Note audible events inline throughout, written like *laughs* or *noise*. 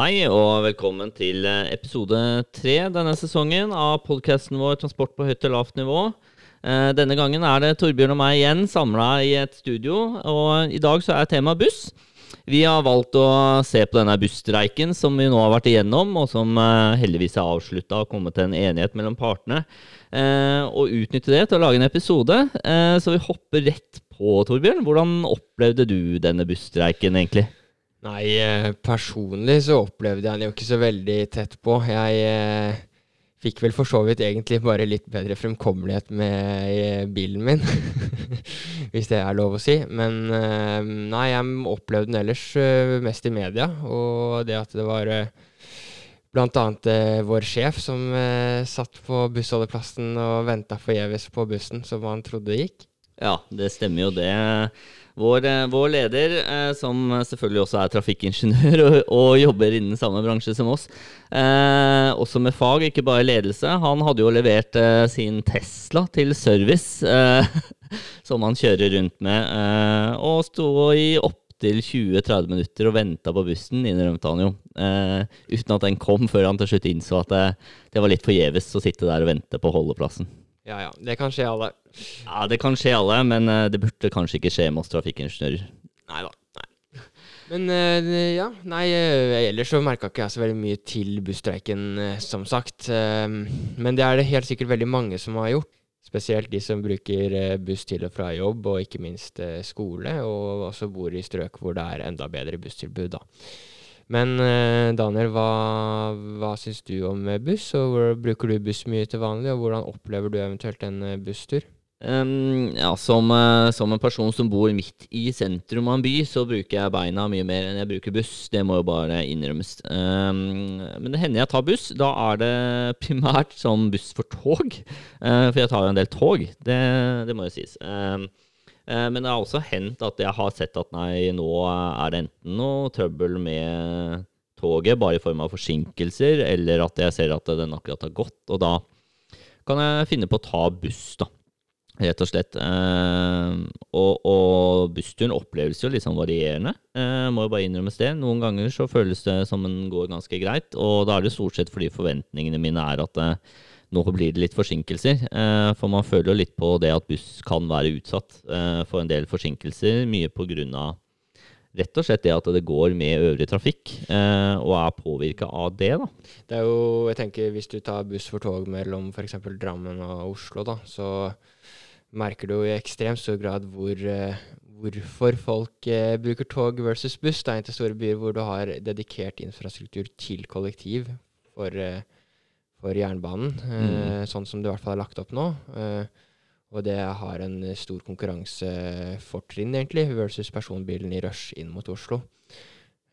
Hei og velkommen til eh, episode tre denne sesongen av podkasten vår 'Transport på høyt og lavt nivå'. Eh, denne gangen er det Torbjørn og meg igjen samla i et studio, og i dag så er temaet buss. Vi har valgt å se på denne busstreiken som vi nå har vært igjennom, og som eh, heldigvis er avslutta og kommet til en enighet mellom partene, og utnytte det til å lage en episode. Så vi hopper rett på, Torbjørn. Hvordan opplevde du denne busstreiken, egentlig? Nei, eh, personlig så opplevde jeg den jo ikke så veldig tett på. Jeg eh, fikk vel for så vidt egentlig bare litt bedre fremkommelighet med eh, bilen min, *laughs* hvis det er lov å si. Men eh, nei, jeg opplevde den ellers eh, mest i media, og det at det var blant annet vår sjef som satt på bussholdeplassen og venta forgjeves på bussen som han trodde gikk. Ja, det stemmer jo det. Vår, eh, vår, leder, eh, som selvfølgelig også er trafikkingeniør *laughs* og, og, jobber innen samme bransje som oss, eh, også med fag, ikke bare ledelse, han hadde jo levert eh, sin Tesla til service, eh, *laughs* som han kjører rundt med, eh, og sto i opptil 20-30 minutter og venta på bussen, innrømte han jo, uten at den kom, før han til slutt innså at det, det var litt forgjeves å sitte der og vente på holdeplassen. Ja ja, det kan skje alle. Ja, det kan skje alle, men uh, det burde kanskje ikke skje med oss trafikkingeniører. Nei da. Nei. Men uh, ja, nei, uh, ellers så merka ikke jeg så veldig mye til busstreiken, som sagt. men det er det helt sikkert veldig mange som har gjort. Spesielt de som bruker buss til og fra jobb, og ikke minst skole, og også bor i strøk hvor det er enda bedre busstilbud, da. Men eh, Daniel, hva, hva syns du om eh, buss, og bruker du buss mye til vanlig, og hvordan opplever du eventuelt en eh, busstur? Um, ja, som, som, en person som bor midt i sentrum av en by, så bruker jeg beina mye mer enn jeg bruker buss. Det må jo bare innrømmes. Um, men det hender jeg tar buss. Da er det primært som buss for tog. Uh, for jeg tar jo en del tog, det, det må jo sies. Um, men det har også hendt at jeg har sett at nei, nå er det enten noe trøbbel med toget, bare i form av forsinkelser, eller at jeg ser at den akkurat har gått. Og da kan jeg finne på å ta buss, da. Rett og slett. Eh, og, og bussturen oppleves jo litt sånn varierende. Jeg må jo bare innrømmes det. Noen ganger så føles det som den går ganske greit, og da er det stort sett fordi forventningene mine er at eh, nå blir det litt forsinkelser. Eh, for man føler jo litt på det at buss kan være utsatt eh, for en del forsinkelser. Mye pga. rett og slett det at det går med øvrig trafikk, eh, og er påvirka av det. da. Det er jo, jeg tenker Hvis du tar buss for tog mellom f.eks. Drammen og Oslo, da, så merker du jo i ekstremt stor grad hvor, hvorfor folk eh, bruker tog versus buss. Det er en til store byer hvor du har dedikert infrastruktur til kollektiv for eh, for jernbanen, mm. Eh, sånn som det i hvert fall er lagt opp nå. Eh, og det har en stor konkurransefortrinn, egentlig, versus personbilen i rush inn mot Oslo.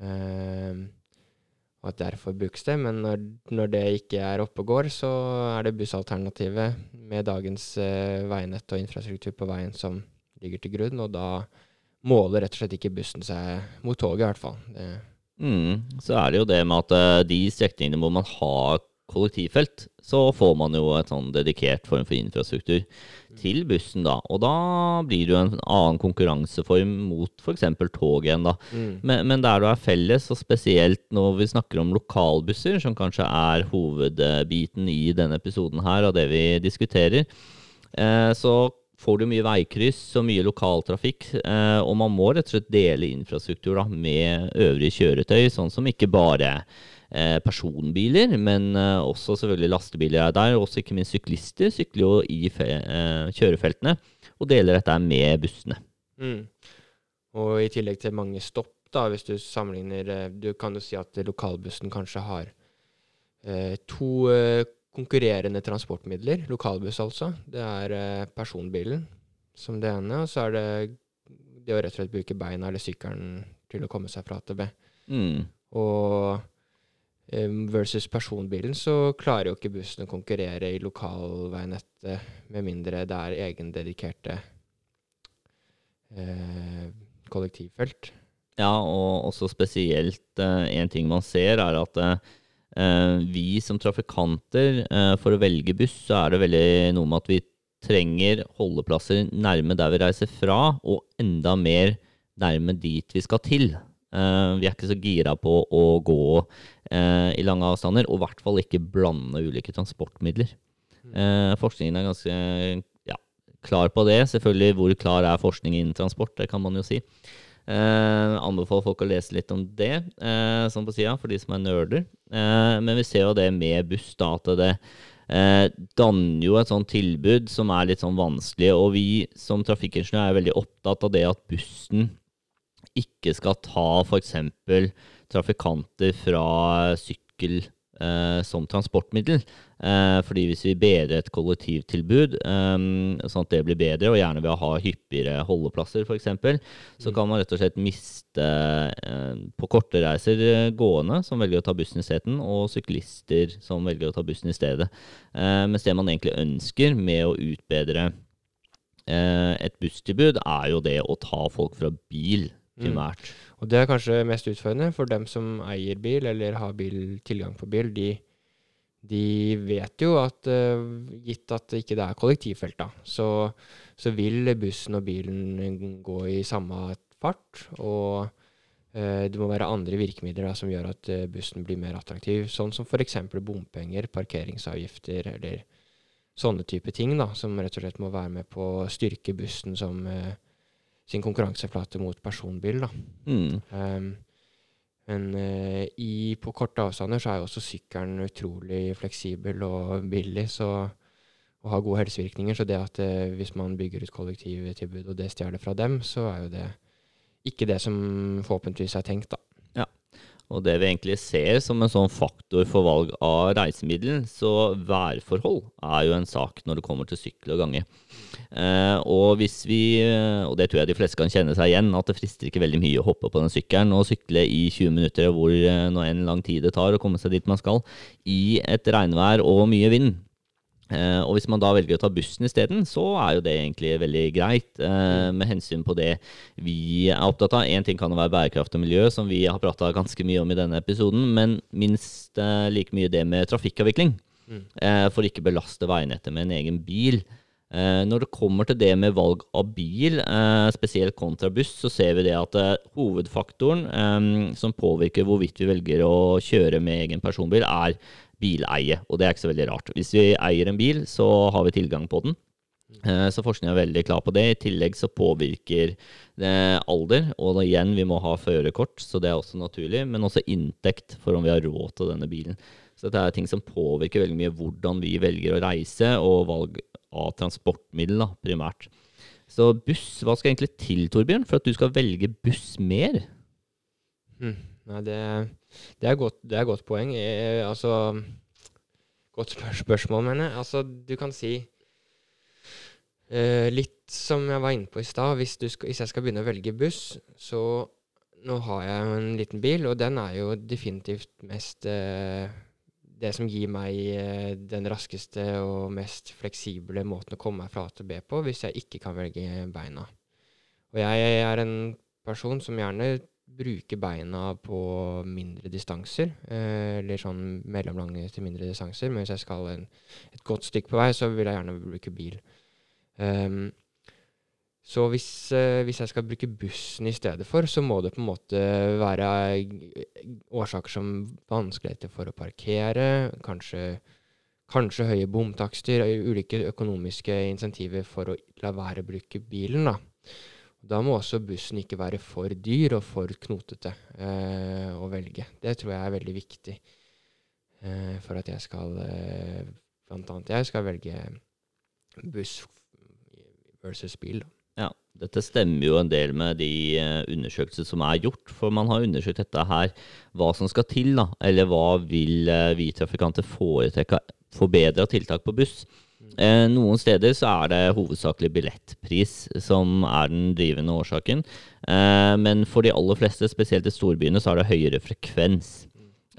Eh, og at derfor brukes det. Men når, når, det ikke er oppe og går, så er det bussalternativet med dagens veinett og infrastruktur på veien som ligger til grunn, og da måler rett og slett ikke bussen seg mot toget, i hvert fall. Mm, så er det jo det med at de strekningene hvor man har kollektivfelt, så får man jo et sånn dedikert form for infrastruktur til bussen, da. Og da blir det jo en annen konkurranseform mot f.eks. tog igjen, da. Mm. Men, men, der du er felles, og spesielt når vi snakker om lokalbusser, som kanskje er hovedbiten i denne episoden her av det vi diskuterer, eh, så får du mye veikryss og mye lokaltrafikk, eh, og man må rett og slett dele infrastruktur da, med øvrige kjøretøy, sånn som ikke bare Eh, personbiler, men eh, også selvfølgelig lastebiler er der. Også ikke minst syklister sykler jo i eh, kjørefeltene og deler dette med bussene. Mm. Og i tillegg til mange stopp, da, hvis du sammenligner Du kan jo si at lokalbussen kanskje har eh, to eh, konkurrerende transportmidler. Lokalbuss, altså. Det er eh, personbilen som det ene, og så er det det å rett og slett bruke beina eller sykkelen til å komme seg fra A til B. Mm. Og versus personbilen, så klarer jo ikke bussen å konkurrere i lokalveinettet med mindre det er egendedikerte eh, kollektivfelt. Ja, og også spesielt eh, en ting man ser, er at eh, vi som trafikanter, eh, for å velge buss, så er det veldig noe med at vi trenger holdeplasser nærme der vi reiser fra, og enda mer nærme dit vi skal til. Uh, vi er ikke så gira på å gå uh, i lange avstander, og i hvert fall ikke blande ulike transportmidler. Uh, forskningen er ganske ja, klar på det. Selvfølgelig, hvor klar er forskning innen transport? Det kan man jo si. Uh, anbefaler folk å lese litt om det, uh, sånn på sida, for de som er nerder. Uh, men vi ser jo det med buss, da, at det danner jo et sånt tilbud som er litt sånn vanskelig. Og vi som trafikkingeniør er veldig opptatt av det at bussen ikke skal ta f.eks. trafikanter fra sykkel eh, som transportmiddel. Eh, fordi hvis vi bedrer et kollektivtilbud, eh, sånn at det blir bedre, og gjerne ved å ha hyppigere holdeplasser f.eks., så mm. kan man rett og slett miste på korte reiser gående som velger å ta bussen isteden, og syklister som velger å ta bussen i stedet. Eh, mens det man egentlig ønsker med å utbedre et busstilbud, er jo det å ta folk fra bil. Primært. Mm. Og det er kanskje mest utfordrende for dem som eier bil, eller har bil, tilgang på bil. De, de vet jo at uh, gitt at det ikke er kollektivfelt, da, så, så, vil bussen og bilen gå i samme fart. Og uh, det må være andre virkemidler da, som gjør at uh, bussen blir mer attraktiv. Sånn som f.eks. bompenger, parkeringsavgifter eller sånne type ting, da, som rett og slett må være med på å styrke bussen som uh, sin konkurranseflate mot personbil. Mm. Um, men uh, i, på korte avstander så er jo også sykkelen utrolig fleksibel og billig så, og har gode helsevirkninger. Så det at uh, hvis man bygger ut kollektivtilbud og det stjeler fra dem, så er jo det ikke det som forhåpentligvis er tenkt, da. Og det vi egentlig ser som en sånn faktor for valg av reisemiddel, så værforhold er jo en sak når det kommer til sykkel og gange. Eh, og hvis vi, og det tror jeg de fleste kan kjenne seg igjen, at det frister ikke veldig mye å hoppe på den sykkelen og sykle i 20 minutter, hvor eh, nå enn lang tid det tar å komme seg dit man skal, i et regnvær og mye vind. Uh, og hvis man da velger å ta bussen isteden, så er jo det egentlig veldig greit. Uh, med hensyn på det vi er opptatt av. Én ting kan være bærekraft og miljø, som vi har prata ganske mye om i denne episoden. Men minst uh, like mye det med trafikkavvikling. Mm. for ikke belaste veinettet med en egen bil. når det kommer til det med valg av bil, spesielt kontra buss, så ser vi det at hovedfaktoren som påvirker hvorvidt vi velger å kjøre med egen personbil, er bileie. Og det er ikke så veldig rart. Hvis vi eier en bil, så har vi tilgang på den. Eh, så forskningen er veldig klar på det. I tillegg så påvirker det alder. Og da igjen, vi må ha førerkort, så det er også naturlig. Men også inntekt for om vi har råd til denne bilen. Så dette er ting som påvirker veldig mye hvordan vi velger å reise, og valg av transportmiddel, da, primært. Så buss, hva skal egentlig til, Torbjørn, for at du skal velge buss mer? Mm. Nei, det, det, er godt, det er godt poeng. Jeg, altså Godt spørsmål, mener jeg. Altså, du kan si uh, Litt som jeg var inne på i stad. Hvis, hvis, jeg skal begynne å velge buss, så Nå har jeg en liten bil, og den er jo definitivt mest uh, det som gir meg uh, den raskeste og mest fleksible måten å komme meg fra A til B på, hvis jeg ikke kan velge beina. Og jeg er en person som gjerne bruke beina på mindre distanser. Eh, eller sånn mellomlange til mindre distanser. Men hvis jeg skal en, et godt stykke på vei, så vil jeg gjerne bruke bil. Um, så hvis, uh, hvis, jeg skal bruke bussen i stedet for, så må det på en måte være årsaker som vanskeligheter for å parkere, kanskje, kanskje høye bomtakster, ulike økonomiske insentiver for å la være å bruke bilen. da. Da må også bussen ikke være for dyr og for knotete eh, å velge. Det tror jeg er veldig viktig eh, for at jeg skal eh, Blant annet jeg skal velge buss versus bil. Da. Ja, dette stemmer jo en del med de uh, undersøkelser som er gjort. For man har undersøkt dette her, hva som skal til, da. Eller hva vil uh, vi trafikanter foretrekke forbedra tiltak på buss. Eh, noen steder så er det hovedsakelig billettpris som er den drivende årsaken. Eh, men for de aller fleste, spesielt i storbyene, så er det høyere frekvens.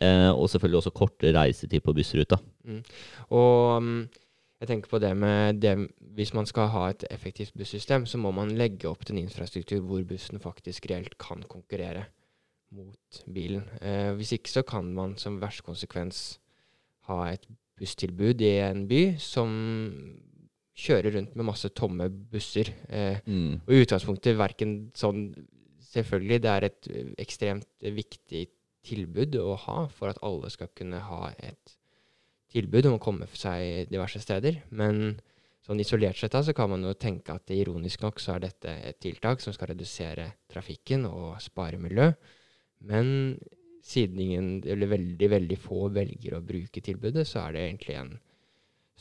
Eh, og selvfølgelig også kortere reisetid på bussruta. Mm. Og um, jeg tenker på det med det, Hvis man skal ha et effektivt bussystem, så må man legge opp til en infrastruktur hvor bussen faktisk reelt kan konkurrere mot bilen. Eh, hvis ikke så kan man som verste konsekvens ha et busstilbud i en by som kjører rundt med masse tomme busser. Eh, mm. Og i utgangspunktet verken sånn selvfølgelig det er et ekstremt viktig tilbud å ha for at alle skal kunne ha et tilbud om å komme for seg diverse steder. Men sånn isolert sett da, så kan man jo tenke at ironisk nok så er dette et tiltak som skal redusere trafikken og spare miljø. Men siden ingen, eller veldig, veldig få velger å bruke tilbudet, så er det egentlig en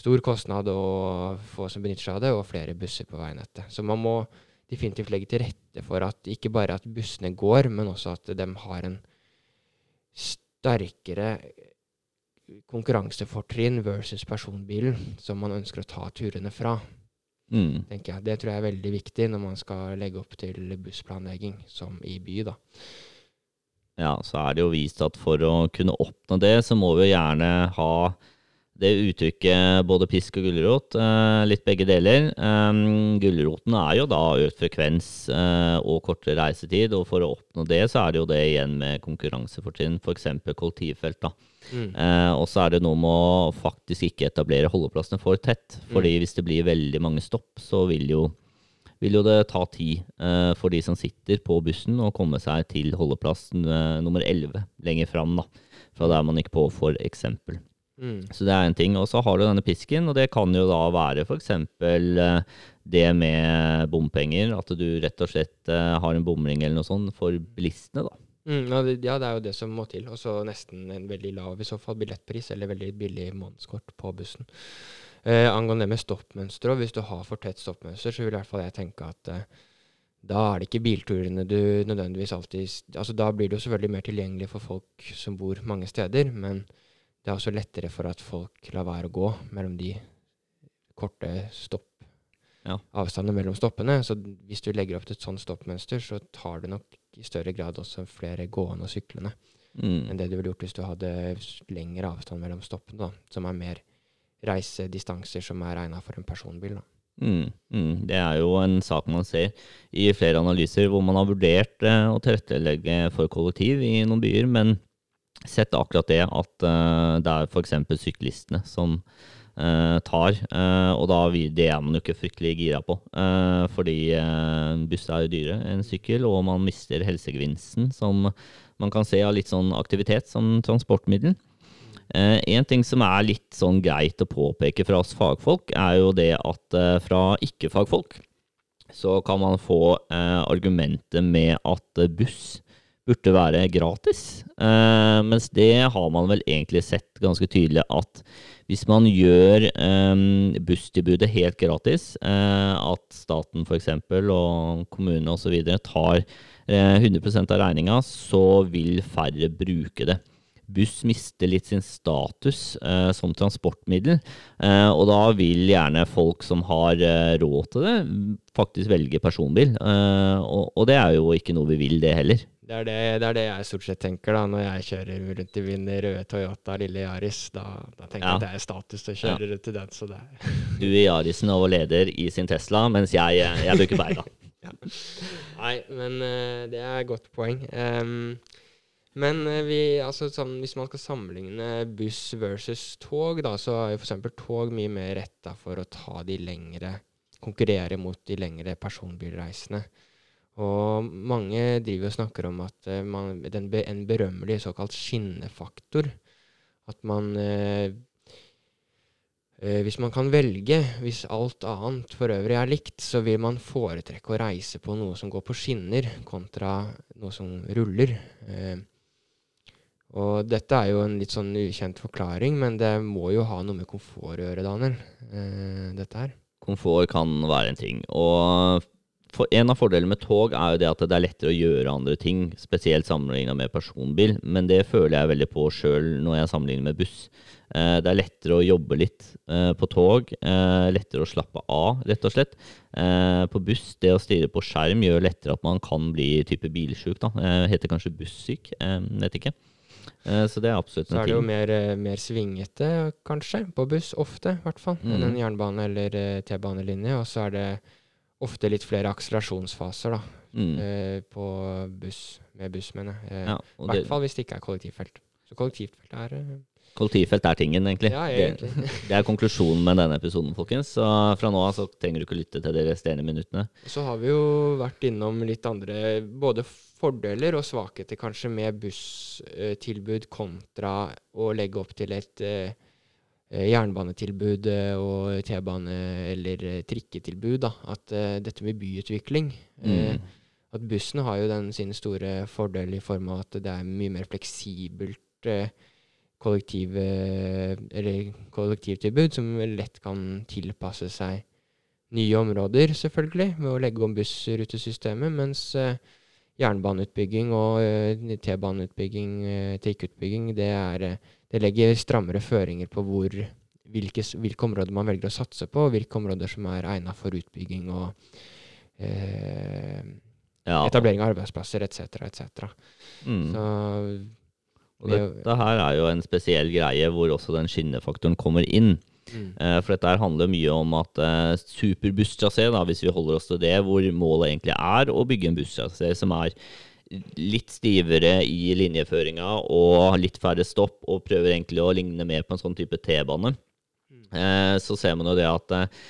stor kostnad å få som benytter seg av det, og flere busser på veinettet. Så man må definitivt legge til rette for at ikke bare at bussene går, men også at de har en sterkere konkurransefortrinn versus personbilen som man ønsker å ta turene fra. Mm. tenker jeg. Det tror jeg er veldig viktig når man skal legge opp til bussplanlegging, som i by. da. Ja, så er det jo vist at for å kunne oppnå det, så må vi jo gjerne ha det uttrykket både pisk og gulrot. Eh, litt begge deler. Um, Gulroten er jo da økt frekvens eh, og kortere reisetid, og for å oppnå det, så er det jo det igjen med konkurransefortrinn, f.eks. kollektivfelt. da. Mm. Eh, og så er det noe med å faktisk ikke etablere holdeplassene for tett. fordi hvis det blir veldig mange stopp, så vil jo, vil jo det ta tid eh, for de som sitter på bussen, å komme seg til holdeplass eh, nummer 11 lenger fram. da, Fra der man gikk på, for eksempel. Mm. Så det er en ting. Og så har du denne pisken, og det kan jo da være f.eks. Eh, det med bompenger. At du rett og slett eh, har en bomring eller noe sånt for bilistene, da. Mm, ja, det, ja, det er jo det som må til. Og så nesten en veldig lav i så fall billettpris, eller veldig billig månedskort på bussen. Eh, angående det med stoppmønster, og hvis du har for tett stoppmønster, så vil i hvert fall jeg tenke at eh, da er det ikke bilturene du nødvendigvis alltid Altså da blir det jo selvfølgelig mer tilgjengelig for folk som bor mange steder, men det er også lettere for at folk lar være å gå mellom de korte stopp Ja. avstandene mellom stoppene. Så hvis du legger opp til et sånt stoppmønster, så tar du nok i større grad også flere gående og syklende Mm. enn det du ville gjort hvis du hadde lengre avstand mellom stoppene, da, som er mer reisedistanser som er regna for en personbil. da. Mm, mm. Det er jo en sak man ser i flere analyser hvor man har vurdert eh, å tilrettelegge for kollektiv i noen byer, men sett akkurat det at eh, det er f.eks. syklistene som eh, tar, eh, og da det er man jo ikke fryktelig gira på. eh, fordi uh, buss er jo dyre enn sykkel, og man mister helsegevinsten som man kan se av litt sånn aktivitet som transportmiddel. Eh, en ting som er litt sånn greit å påpeke fra oss fagfolk, er jo det at eh, fra ikke-fagfolk så kan man få eh, argumentet med at buss burde være gratis. Mens det har man vel egentlig sett ganske tydelig at hvis man gjør busstilbudet helt gratis, at staten f.eks. og kommunene osv. tar eh, 100 av regninga, så vil færre bruke det buss mister litt sin status eh, som transportmiddel. Eh, og da vil gjerne folk som har eh, råd til det, faktisk velge personbil. Eh, og, og det er jo ikke noe vi vil, det heller. Det er det, det er det jeg stort sett tenker da, når jeg kjører rundt i min røde Toyota lille Yaris. Da, da tenker Ja. jeg at det er status å kjøre rundt i den. så det er... *laughs* Du i Yarisen og leder i sin Tesla, mens jeg, eh, jeg bruker beina. *laughs* Nei, men eh, det er et godt poeng. Em, men eh, vi, altså, sånn, hvis man skal sammenligne buss versus tog, da, så er jo f.eks. tog mye mer retta for å ta de lengre Konkurrere mot de lengre personbilreisene. Og mange driver og snakker om at eh, man, den en berømmelig såkalt skinnefaktor At man eh, Hvis man kan velge, hvis alt annet for øvrig er likt, så vil man foretrekke å reise på noe som går på skinner, kontra noe som ruller. Eh, og dette er jo en litt sånn ukjent forklaring, men det må jo ha noe med komfort å gjøre, Daniel. Eh, dette her. Komfort kan være en ting. Og en av fordelene med tog er jo det at det er lettere å gjøre andre ting, spesielt sammenligna med personbil. Men det føler jeg veldig på sjøl når jeg sammenligner med buss. Eh, det er lettere å jobbe litt eh, på tog. Eh, lettere å slappe av, rett og slett. Eh, på buss, det å stirre på skjerm gjør lettere at man kan bli type bilsjuk. da. Eh, heter kanskje bussyk, vet ikke. Eh, så det er absolutt en ting. Så er det jo mer, eh, mer svingete, kanskje, på buss. Ofte, i hvert fall. Enn Mm. en jernbane- eller eh, T-banelinje. Og så er det ofte litt flere akselerasjonsfaser, da. Mm. På buss, med buss, mener jeg. Ja, I hvert det, fall hvis det ikke er kollektivfelt. Så kollektivfelt er Kollektivfelt er tingen, egentlig. Ja, det, egentlig. *laughs* det er konklusjonen med denne episoden, folkens. Så fra nå av så trenger du ikke lytte til de resterende minuttene. Så har vi jo vært innom litt andre både fordeler og svakheter kanskje med busstilbud kontra å legge opp til et eh, eh, jernbanetilbud eh, og T-bane- eller trikketilbud. Da. At uh, dette med byutvikling mm. uh, At bussen har jo den sin store fordel i form av at det er mye mer fleksibelt uh, kollektiv, eller kollektivtilbud, som lett kan tilpasse seg nye områder, selvfølgelig, ved å legge om bussrutesystemet, mens eh, jernbaneutbygging og eh, T-baneutbygging, eh, trikkeutbygging, det, er, eh, det legger strammere føringer på hvor, hvilke, hvilke områder man velger å satse på, og hvilke områder som er egnet for utbygging og eh, Ja. etablering av arbeidsplasser etc. etc. Mm. Så her er jo en spesiell greie hvor også den skinnefaktoren kommer inn. Mm, Eh, For dette handler mye om at uh, superbusstrasé, hvis vi holder oss til det, hvor målet egentlig er å bygge en busstrasé som er litt stivere i linjeføringa og litt færre stopp, og prøver egentlig å ligne mer på en sånn type T-bane, eh, så ser man jo det at eh,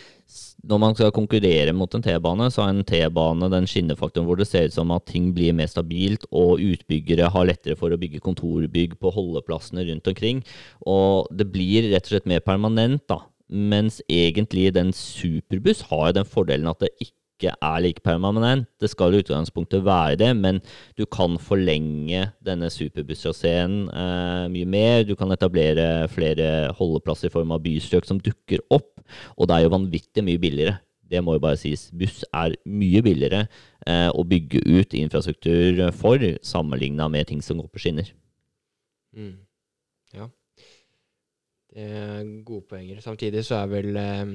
når man skal konkurrere mot en T-bane, så er en T-bane den skinnefaktoren hvor det ser ut som at ting blir mer stabilt, og utbyggere har lettere for å bygge kontorbygg på holdeplassene rundt omkring. Og det blir rett og slett mer permanent, da. Mens egentlig den superbuss har den fordelen at det ikke er like permanent. Det skal i utgangspunktet være det, men du kan forlenge denne superbusstraseen eh, mye mer. Du kan etablere flere holdeplasser i form av bystrøk som dukker opp. Og det er jo vanvittig mye billigere. Det må jo bare sies. Buss er mye billigere eh, å bygge ut infrastruktur for, sammenligna med ting som går på skinner. Mm. Ja. Det er gode poenger. Samtidig så er vel eh,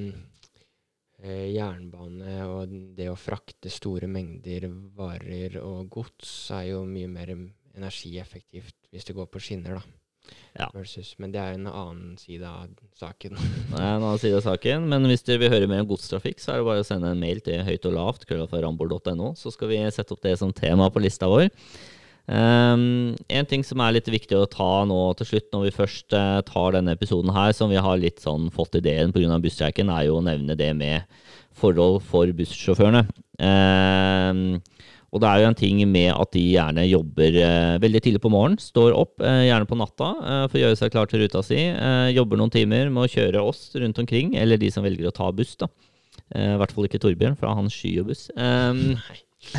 eh, jernbane og det å frakte store mengder varer og gods er jo mye mer energieffektivt hvis det går på skinner, da. Ja. Versus, men det er en annen side av saken. *laughs* Det er en *laughs* annen side av saken, men hvis dere vil høre mer om godstrafikk, så er det bare å sende en mail til høyt og lavt, krøllaframbord.no, så skal vi sette opp det som tema på lista vår. Um, en ting som er litt viktig å ta nå til slutt, når vi først uh, tar denne episoden her, som vi har litt sånn fått ideen pga. busstreiken, er jo å nevne det med forhold for bussjåførene. Um, og det er jo en ting med at de gjerne jobber eh, veldig tidlig på morgenen, står opp, eh, gjerne på natta, eh, for å gjøre seg klar til ruta si. Jobber noen timer med å kjøre oss rundt omkring, eller de som velger å ta buss, da. I hvert fall ikke Torbjørn, for han skyer buss. Um,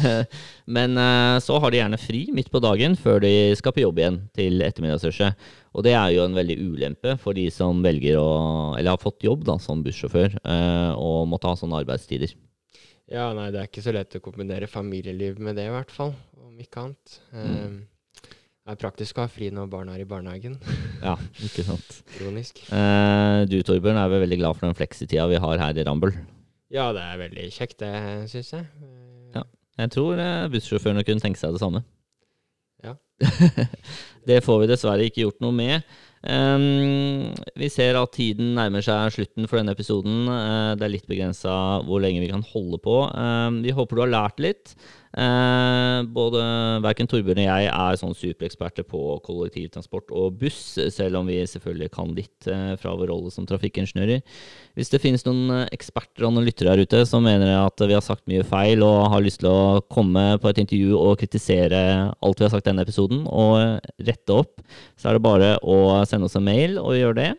*laughs* men så har de gjerne fri midt på dagen før de skal på jobb igjen til ettermiddagsrushet. Og det er jo en veldig ulempe for de som velger å, eller har fått jobb da, som bussjåfør, og måtte ha sånne arbeidstider. Ja, nei, det er ikke så lett å kombinere familieliv med det, i hvert fall. Om ikke annet. Mm. Eh, det er praktisk å ha fri når barna er i barnehagen. *laughs* Ja, ikke sant. Ironisk. Eh, du, Torbjørn, er vel veldig glad for den fleksitida vi har her i Rambøll. Ja, det er veldig kjekt, det, syns jeg. Eh, Ja. Jeg tror eh, bussjåførene kunne tenke seg det samme. Ja. *laughs* det får vi dessverre ikke gjort noe med. Ehm, vi ser at tiden nærmer seg slutten for denne episoden. Uh, det er litt begrensa hvor lenge vi kan holde på. Uh, vi håper du har lært litt. Uh, både Verken Torbjørn og jeg er sånn supereksperter på kollektivtransport og buss, selv om vi selvfølgelig kan litt eh, fra vår rolle som trafikkingeniører. Hvis det finnes noen eksperter og noen lyttere her ute som mener at vi har sagt mye feil og har lyst til å komme på et intervju og kritisere alt vi har sagt i denne episoden, og rette opp, så er det bare å sende oss en mail og gjør det.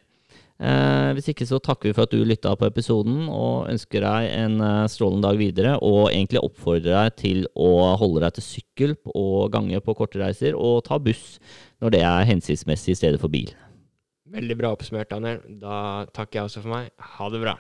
Eh, hvis ikke så takker vi for at du lytta på episoden og ønsker deg en eh, strålende dag videre. Og egentlig oppfordrer deg til å holde deg til sykkel og gange på korte reiser, og ta buss når det er hensiktsmessig i stedet for bil. Veldig bra oppsummert, Daniel. Da takker jeg også for meg. Ha det bra.